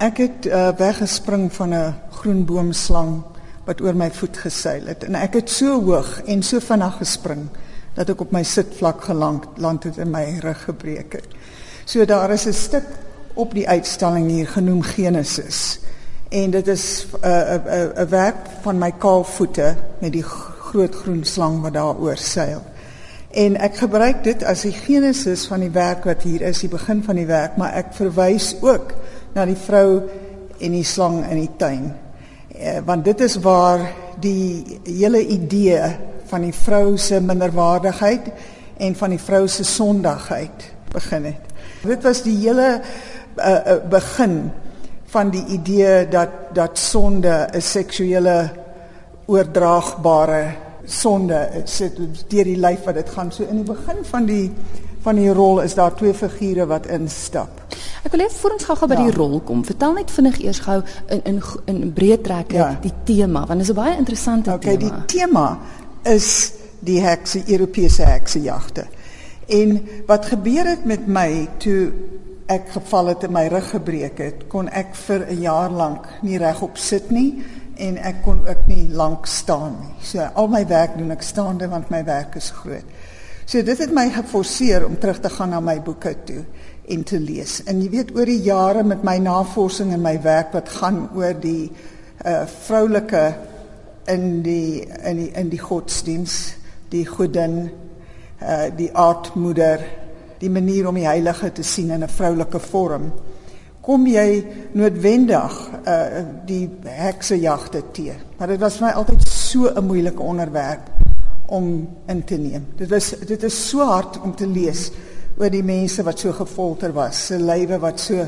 Ek het uh, weggespring van 'n groen boomslang wat oor my voet geseil het en ek het so hoog en so vinnig gespring dat ek op my sitvlak geland land het en my rug gebreek het. So daar is 'n stuk op die uitstalling hier genoem Genesis. En dit is 'n uh, 'n uh, 'n uh, werk van my kaalvoete met die groot groen slang wat daar oor seil. En ek gebruik dit as die genesis van die werk wat hier is, die begin van die werk, maar ek verwys ook na die vrou en die slang in die tuin. Eh, want dit is waar die hele idee van die vrou se minderwaardigheid en van die vrou se sondigheid begin het. Dit was die hele uh, begin van die idee dat dat sonde 'n seksuele oordraagbare sonde sit deur die lyf wat dit gaan. So in die begin van die van die rol is daar twee figure wat instap. Ek wil net voor ons gou-gou by ja. die rol kom. Vertel net vinnig eers gou in in in breë trekke ja. die tema want dit is 'n baie interessante okay, tema. Okay, die tema is die hekse Europese heksejagte. En wat gebeur het met my toe ek geval het en my rug gebreek het, kon ek vir 'n jaar lank nie regop sit nie en ek kon ook nie lank staan nie. So al my werk doen ek staande want my werk is groot. So dit het my geforseer om terug te gaan na my boeke toe en te lees. En jy weet oor die jare met my navorsing en my werk wat gaan oor die uh vroulike in die in die in die godsdiens, die godin, uh die aardmoeder, die manier om die heilige te sien in 'n vroulike vorm kom jy noodwendig uh die heksejagte te. Maar dit was vir my altyd so 'n moeilike onderwerp om in te neem. Dit was dit is so hard om te lees oor die mense wat so gefolter was, se lywe wat so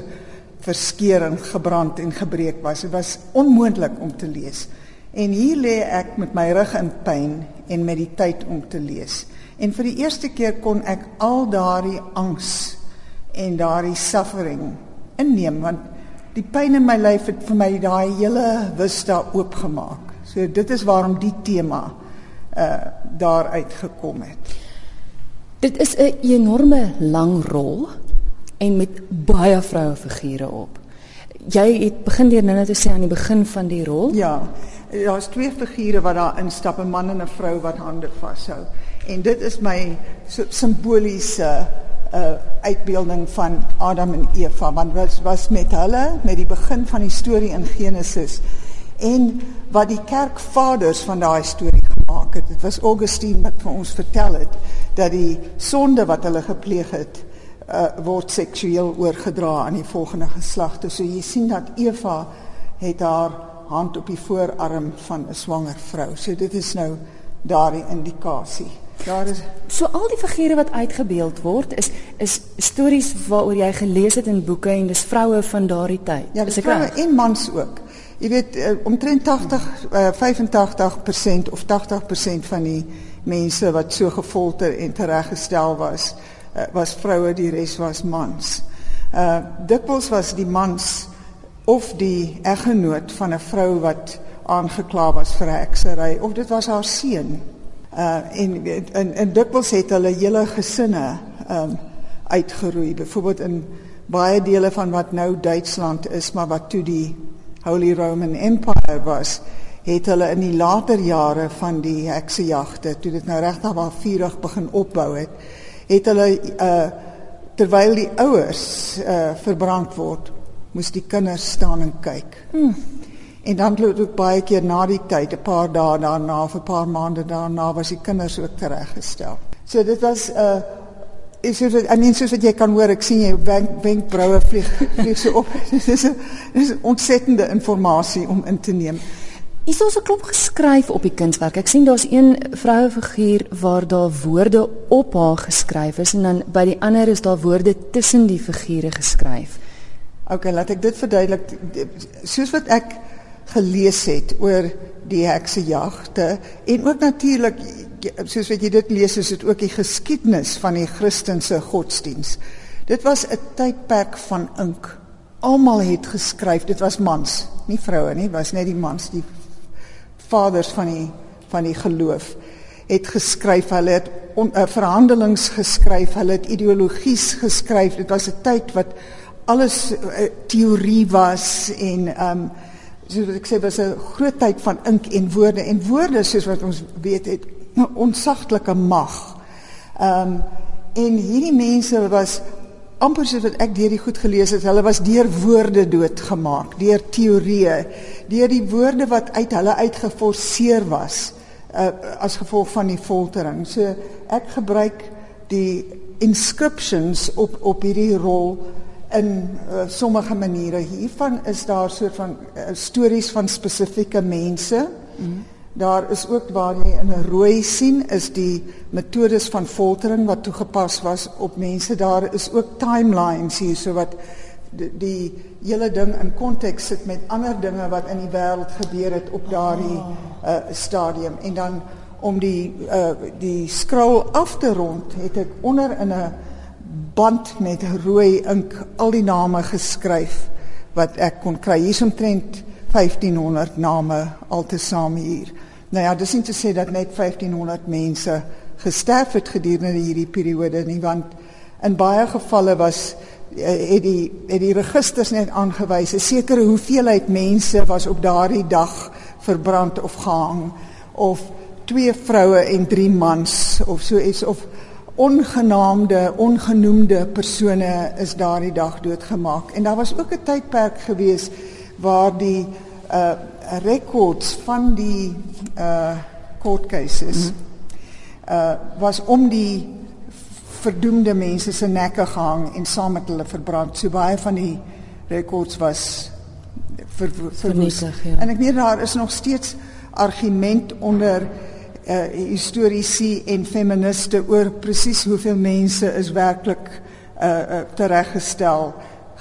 verskeur en gebrand en gebreek was. Dit was onmoontlik om te lees. En hier lê ek met my rug in pyn en met die tyd om te lees. En vir die eerste keer kon ek al daardie angs en daardie suffering inneem want die pyn in my lyf het vir my daai hele vista oopgemaak. So dit is waarom die tema uh daar uitgekom het. Dit is 'n enorme lang rol en met baie vroue figure op. Jy het begin deur nou net te sê aan die begin van die rol? Ja. Daar's twee figure wat daar instap, 'n man en 'n vrou wat hande vashou. En dit is my so simboliese uh, uh, uitbeelding van Adam en Eva want was was met hulle met die begin van die storie in Genesis en wat die kerkvaders van daai storie gemaak het. Dit was Augustine wat vir ons vertel het dat die sonde wat hulle gepleeg het uh, word seksueel oorgedra aan die volgende geslagte. So jy sien dat Eva het haar hand op die voorarm van 'n swanger vrou. So dit is nou daardie indikasie. Daar is so al die figure wat uitgebeeld word is is stories waaroor jy gelees het in boeke en dis vroue van daardie tyd. Ja, dis vroue en mans ook. Jy weet uh, omtrent 80 uh, 85% of 80% van die mense wat so gefolter en tereggestel was uh, was vroue, die res was mans. Uh dikwels was die mans of die eggenoot van 'n vrou wat aangekla was vir heksery of dit was haar seun uh en en en dikwels het hulle hele gesinne um uitgeroei byvoorbeeld in baie dele van wat nou Duitsland is maar wat toe die Holy Roman Empire was het hulle in die later jare van die heksejagte toe dit nou regtig waar vurig begin opbou het het hulle uh terwyl die ouers uh verbrand word moes die kinders staan en kyk hmm. En dan loop ook baie keer na die tyd, 'n paar dae daarna of 'n paar maande daarna was die kinders ook tereggestel. So dit was 'n uh, is dit I mean soos wat jy kan hoor, ek sien jy wenk wenkbroue vlieg vlieg so op. Dit is 'n dis ontsettende inligting om in te neem. Is ons 'n klop geskryf op die kunswerk. Ek sien daar's een vroue figuur waar daar woorde op haar geskryf is en dan by die ander is daar woorde tussen die figure geskryf. OK, laat ek dit verduidelik. Soos wat ek gelees het oor die heksejagte en ook natuurlik soos wat jy dit lees is dit ook die geskiedenis van die Christelike godsdiens. Dit was 'n tydperk van ink. Almal het geskryf, dit was mans, nie vroue nie, was net die mans, die vaders van die van die geloof het geskryf, hulle het on, uh, verhandelings geskryf, hulle het ideologies geskryf. Dit was 'n tyd wat alles uh, teorie was en ehm um, soos ek sê was 'n groot tyd van ink en woorde en woorde soos wat ons weet het onsagtelike mag. Ehm um, en hierdie mense was amper soos wat ek deur die goed gelees het, hulle was deur woorde doodgemaak, deur teorieë, deur die woorde wat uit hulle uitgeforseer was uh, as gevolg van die foltering. So ek gebruik die inscriptions op op hierdie rol in uh, sommige maniere. Hiervan is daar soort van uh, stories van spesifieke mense. Mm. Daar is ook waar jy in 'n rooi sien is die metodes van foltering wat toegepas was op mense. Daar is ook timelines hier so wat die, die hele ding in konteks sit met ander dinge wat in die wêreld gebeur het op daardie uh, stadium en dan om die uh, die scroll af te rond het ek onder in 'n band met rooi ink al die name geskryf wat ek kon kry hier omtrent 1500 name altesaam hier. Nou ja, dis nie te sê dat net 1500 mense gesterf het gedurende hierdie periode nie want in baie gevalle was eh, het die het die registers net aangewys 'n sekere hoeveelheid mense was op daardie dag verbrand of gehang of twee vroue en drie mans of so iets of ongenaamde, ongenoemde persone is daardie dag doodgemaak. En daar was ook 'n tydperk gewees waar die uh rekords van die uh court cases mm -hmm. uh was om die verdoemde mense se nekke gehang en saam met hulle verbrand. So baie van die rekords was ver, verwoes. Ja. En ek weet daar is nog steeds argument onder uh, historiese en feministe oor presies hoeveel mense is werklik uh, uh, tereggestel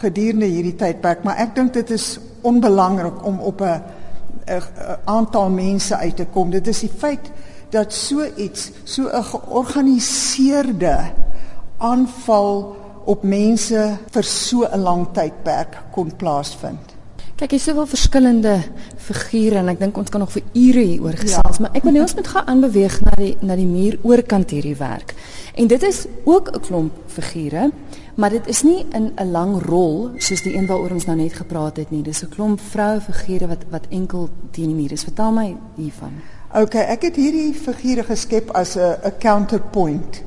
gedurende hierdie tydperk, maar ek dink dit is onbelangrik om op 'n aantal mense uit te kom. Dit is die feit dat so iets, so 'n georganiseerde aanval op mense vir so 'n lang tydperk kon plaasvind. Kyk, hier's soveel verskillende figure en ek dink ons kan nog vir ure hieroor gesels, ja. maar ek wil net ons moet gaan aanbeweeg na die na die muur oorkant hierdie werk. En dit is ook 'n klomp figure, maar dit is nie in 'n lang rol soos die een waaroor ons nou net gepraat het nie. Dis 'n klomp vroue figure wat wat enkel teen die muur is. Vertel my hiervan. OK, ek het hierdie figure geskep as 'n counterpoint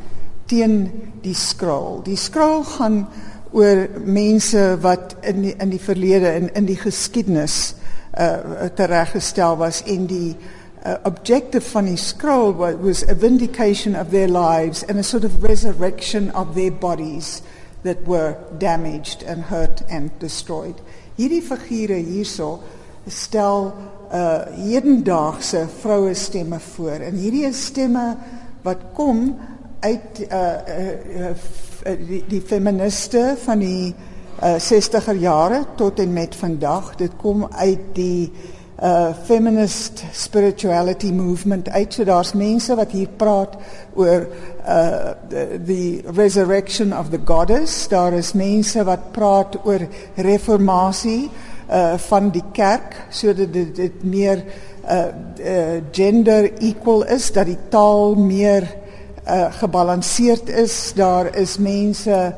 teen die scroll. Die scroll gaan oor mense wat in die, in die verlede en in, in die geskiedenis uh tereggestel was en die uh, objective van die scroll was, was a vindication of their lives and a sort of resurrection of their bodies that were damaged and hurt and destroyed. Hierdie figure hierso stel uh hedendaagse vroue stemme voor en hierdie is stemme wat kom uit uh, uh, uh, die, die feministe van die uh, 60er jare tot en met vandag. Dit kom uit die uh, feminist spirituality movement uit. So daar's mense wat hier praat oor uh, the, the resurrection of the goddess. Daar is mense wat praat oor reformatie uh, van die kerk sodat dit, dit meer uh, uh, gender equal is, dat die taal meer uh, gebalanseerd is. Daar is mense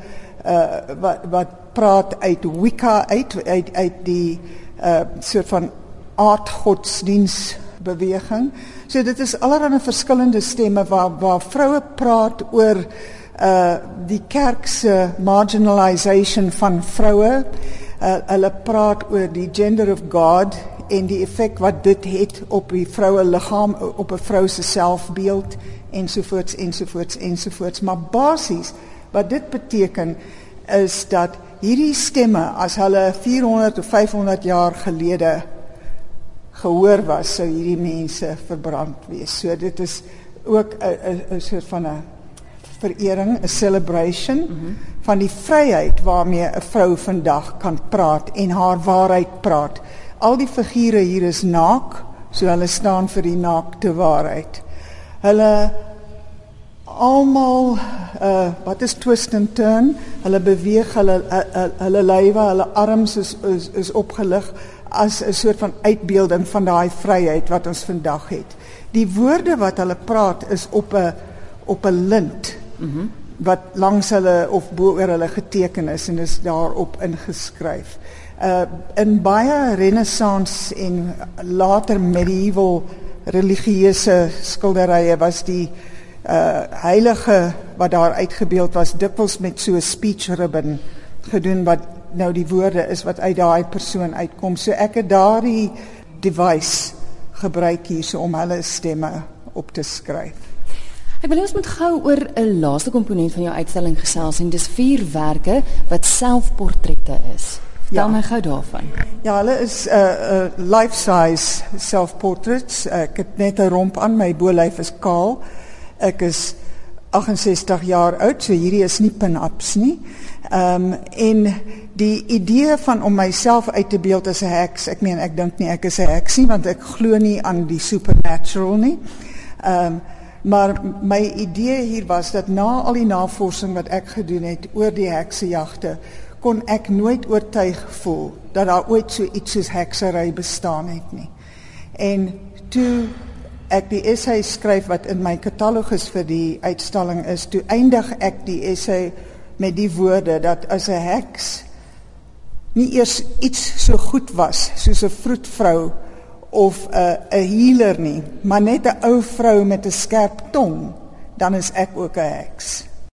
uh, wat wat praat uit Wicca uit uit uit die uh, soort van aardgodsdiens beweging. So dit is allerlei verskillende stemme waar waar vroue praat oor uh die kerk se marginalisation van vroue. Uh, hulle praat oor die gender of God en die effek wat dit het op die vroue liggaam op 'n vrou se selfbeeld ensovoorts ensovoorts ensovoorts maar basies wat dit beteken is dat hierdie stemme as hulle 400 of 500 jaar gelede gehoor was sou hierdie mense verbrand wees. So dit is ook 'n soort van 'n verering 'n celebration mm -hmm. van die vryheid waarmee 'n vrou vandag kan praat en haar waarheid praat. Al die figure hier is naak so hulle staan vir die naakte waarheid. Hulle almal uh wat is twist and turn? Hulle beweeg hulle uh, hulle lywe hulle arms is is, is opgelig as 'n soort van uitbeelding van daai vryheid wat ons vandag het die woorde wat hulle praat is op 'n op 'n lint mm -hmm. wat langs hulle of bo oor hulle geteken is en is daarop ingeskryf. Uh in baie renessans en later medieval religieuse skilderye was die uh heilige wat daar uitgebeeld was dikwels met so 'n speech ribbon gedoen wat nou die woorde is wat uit daai persoon uitkom. So ek het daardie device gebruik hier so om hulle stemme op te skryf. Ek wil ons moet gou oor 'n laaste komponent van jou uitstalling gesels en dis vierwerke wat selfportrette is. Vertel ja. my gou daarvan. Ja, hulle is 'n uh, uh, life size self-portraits. Ek het net 'n romp aan, my bolyf is kaal. Ek is 68 jaar oud, so hierdie is nie pin-ups nie. Ehm um, en die idee van om myself uit te beeld as 'n heks, ek meen ek dink nie ek is 'n heks nie want ek glo nie aan die supernatural nie. Ehm um, maar my idee hier was dat na al die navorsing wat ek gedoen het oor die heksejagte, kon ek nooit oortuig voel dat daar ooit so iets soos heksery bestaan het nie. En toe ek die essay skryf wat in my katalogus vir die uitstalling is, toe eindig ek die essay met die woorde dat as 'n heks nie eers iets so goed was soos 'n vroedvrou of 'n 'n healer nie, maar net 'n ou vrou met 'n skerp tong, dan is ek ook 'n heks.